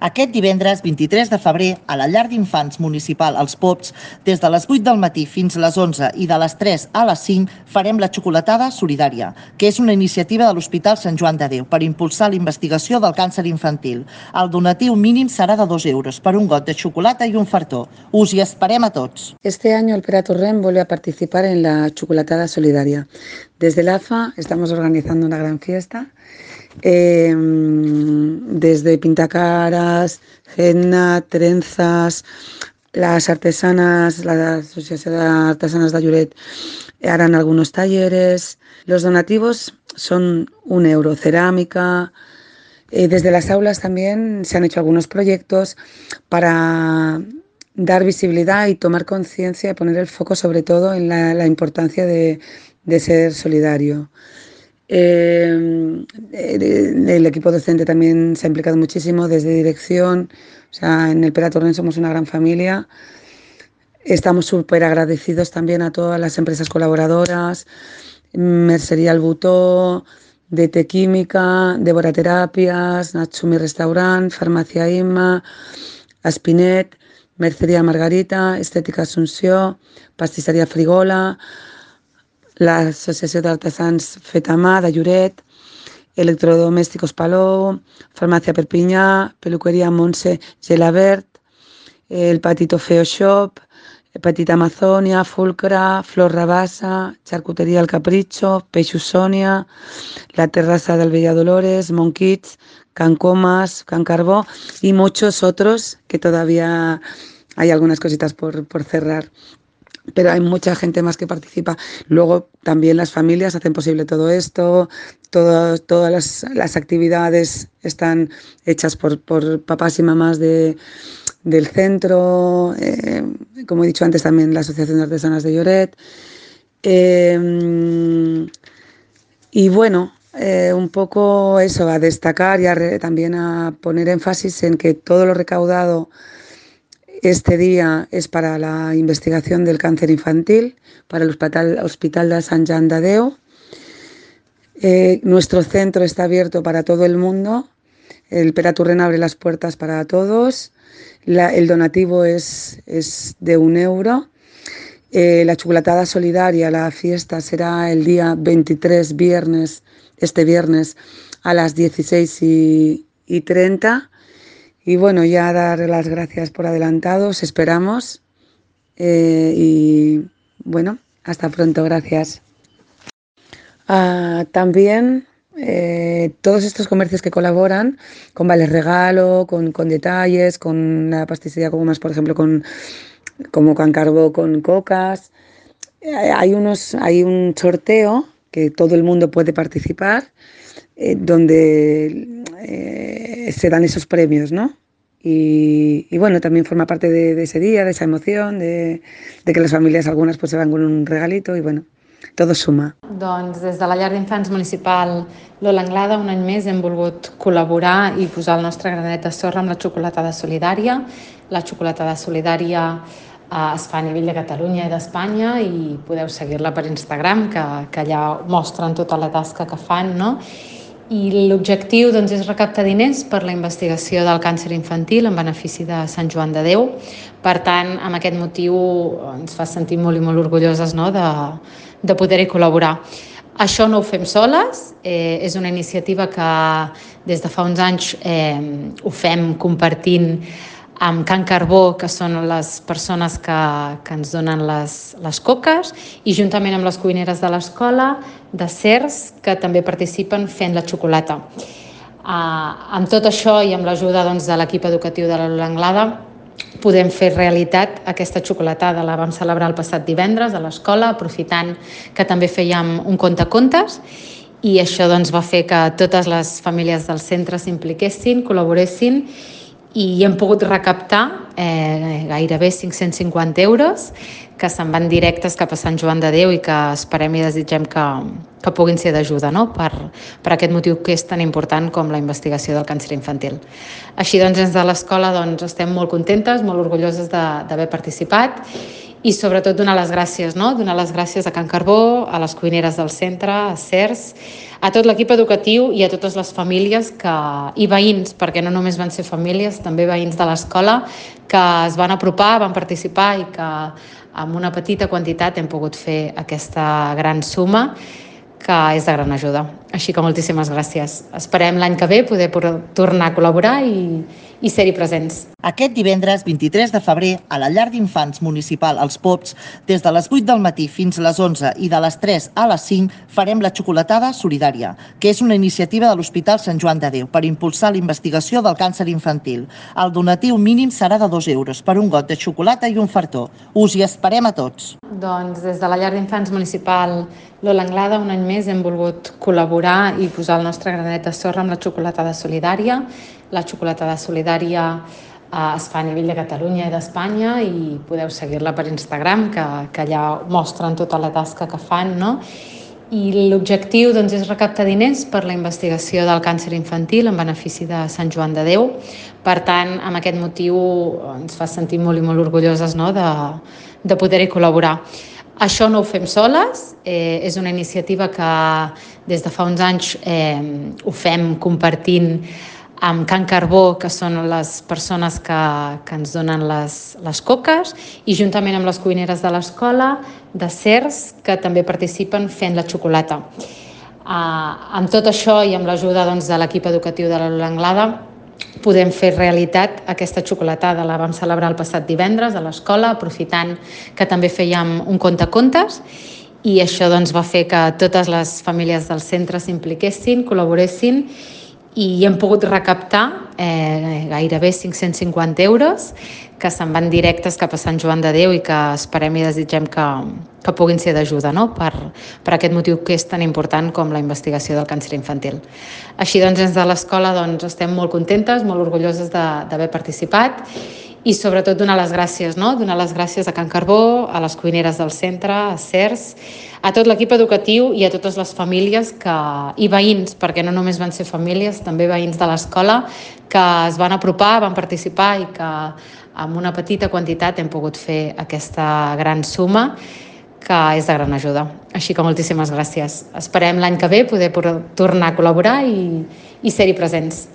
Aquest divendres 23 de febrer, a la llar d'infants municipal Els Pops, des de les 8 del matí fins a les 11 i de les 3 a les 5, farem la xocolatada solidària, que és una iniciativa de l'Hospital Sant Joan de Déu per impulsar la investigació del càncer infantil. El donatiu mínim serà de 2 euros per un got de xocolata i un fartó. Us hi esperem a tots. Este año el Pera Torrent vuelve a participar en la chocolatada solidaria. Desde el AFA estamos organizando una gran fiesta eh, desde pintacaras, henna, trenzas, las artesanas, la Asociación de Artesanas de Lloret harán algunos talleres. Los donativos son un euro, cerámica. Eh, desde las aulas también se han hecho algunos proyectos para dar visibilidad y tomar conciencia y poner el foco sobre todo en la, importancia de ser solidario. Eh, el equipo docente también se ha implicado muchísimo desde dirección, o sea, en el Pera Torrent somos una gran familia. Estamos súper agradecidos también a todas las empresas colaboradoras, Mercería Albutó, DT Química, Devora Terapias, Natsumi Restaurant, Farmacia Imma, Aspinet, Mercería Margarita, Estética Asunción, Pastisseria Frigola, l'Associació d'Artesans Fetamà de Lloret, Electrodomésticos Palou, Farmàcia Perpinyà, Peluqueria Montse Gelabert, el Patito Feo Shop, Petita Amazònia, Fulcra, Flor Rabassa, Charcuteria El Capricho, Peixos Sònia, La Terraza del Bella Dolores, Monquits, Can Comas, Can Carbó y muchos otros que todavía hay algunas cositas por, por cerrar pero hay mucha gente más que participa. Luego también las familias hacen posible todo esto, todas las, las, actividades están hechas por, por papás y mamás de, del centro, eh, como he dicho antes también la Asociación de Artesanas de Lloret. Eh, y bueno, eh, un poco eso, a destacar y también a poner énfasis en que todo lo recaudado este día es para la investigación del cáncer infantil, para el Hospital, Hospital de de Déu. Eh, nuestro centro está abierto para todo el mundo. El Peraturren abre las puertas para todos. El donativo es, es, de un euro. Eh, la chocolatada solidaria, la fiesta será el día 23, viernes, este viernes, a las 16 y, y 30 y bueno, ya dar las gracias por adelantados, esperamos. Eh, y bueno, hasta pronto, gracias. Ah, también eh, todos estos comercios que colaboran con Vales Regalo, con, con detalles, con la pastissería como más, por ejemplo, con como Cancarbo con cocas. Eh, hay, unos, hay un sorteo que todo el mundo puede participar, donde eh, se dan esos premios, ¿no? Y, y, bueno, también forma parte de, de, ese día, de esa emoción, de, de, que les famílies algunes pues, se van con un regalito i bueno, tot suma. Doncs des de la llar d'infants municipal Lola Anglada un any més hem volgut col·laborar i posar el nostre granet de sorra amb la xocolatada solidària. La xocolatada solidària eh, es fa a nivell de Catalunya i d'Espanya i podeu seguir-la per Instagram, que, que allà mostren tota la tasca que fan, no? I l'objectiu doncs, és recaptar diners per la investigació del càncer infantil en benefici de Sant Joan de Déu. Per tant, amb aquest motiu ens fa sentir molt i molt orgulloses no? de, de poder-hi col·laborar. Això no ho fem soles, eh, és una iniciativa que des de fa uns anys eh, ho fem compartint amb Can Carbó, que són les persones que, que ens donen les, les coques, i juntament amb les cuineres de l'escola, de CERS, que també participen fent la xocolata. Uh, amb tot això i amb l'ajuda doncs, de l'equip educatiu de l'Anglada, podem fer realitat aquesta xocolatada. La vam celebrar el passat divendres a l'escola, aprofitant que també fèiem un conte contes i això doncs, va fer que totes les famílies del centre s'impliquessin, col·laboressin i hem pogut recaptar eh, gairebé 550 euros que se'n van directes cap a Sant Joan de Déu i que esperem i desitgem que, que puguin ser d'ajuda no? per, per aquest motiu que és tan important com la investigació del càncer infantil. Així doncs, des de l'escola doncs, estem molt contentes, molt orgulloses d'haver participat i sobretot donar les gràcies, no? donar les gràcies a Can Carbó, a les cuineres del centre, a CERS, a tot l'equip educatiu i a totes les famílies que, i veïns, perquè no només van ser famílies, també veïns de l'escola, que es van apropar, van participar i que amb una petita quantitat hem pogut fer aquesta gran suma que és de gran ajuda. Així que moltíssimes gràcies. Esperem l'any que ve poder tornar a col·laborar i, i ser-hi presents. Aquest divendres 23 de febrer, a la llar d'infants municipal Els Pops, des de les 8 del matí fins a les 11 i de les 3 a les 5, farem la xocolatada solidària, que és una iniciativa de l'Hospital Sant Joan de Déu per impulsar la investigació del càncer infantil. El donatiu mínim serà de 2 euros per un got de xocolata i un fartó. Us hi esperem a tots. Doncs des de la llar d'infants municipal Lola Anglada un any més hem volgut col·laborar i posar el nostre granet de sorra amb la xocolatada solidària. La xocolatada solidària eh, es fa a nivell de Catalunya i d'Espanya i podeu seguir-la per Instagram, que, que allà mostren tota la tasca que fan, no? I l'objectiu doncs, és recaptar diners per la investigació del càncer infantil en benefici de Sant Joan de Déu. Per tant, amb aquest motiu ens fa sentir molt i molt orgulloses no? de, de poder-hi col·laborar. Això no ho fem soles, eh, és una iniciativa que des de fa uns anys eh, ho fem compartint amb Can Carbó, que són les persones que, que ens donen les, les coques, i juntament amb les cuineres de l'escola, de CERS, que també participen fent la xocolata. Uh, amb tot això i amb l'ajuda doncs, de l'equip educatiu de l'Anglada, podem fer realitat aquesta xocolatada. La vam celebrar el passat divendres a l'escola, aprofitant que també fèiem un conte-contes, i això doncs, va fer que totes les famílies del centre s'impliquessin, col·laboressin i hem pogut recaptar eh, gairebé 550 euros que se'n van directes cap a Sant Joan de Déu i que esperem i desitgem que, que puguin ser d'ajuda no? per, per aquest motiu que és tan important com la investigació del càncer infantil. Així doncs, des de l'escola doncs, estem molt contentes, molt orgulloses d'haver participat i sobretot donar les gràcies, no? donar les gràcies a Can Carbó, a les cuineres del centre, a CERS, a tot l'equip educatiu i a totes les famílies que, i veïns, perquè no només van ser famílies, també veïns de l'escola, que es van apropar, van participar i que amb una petita quantitat hem pogut fer aquesta gran suma que és de gran ajuda. Així que moltíssimes gràcies. Esperem l'any que ve poder tornar a col·laborar i, i ser-hi presents.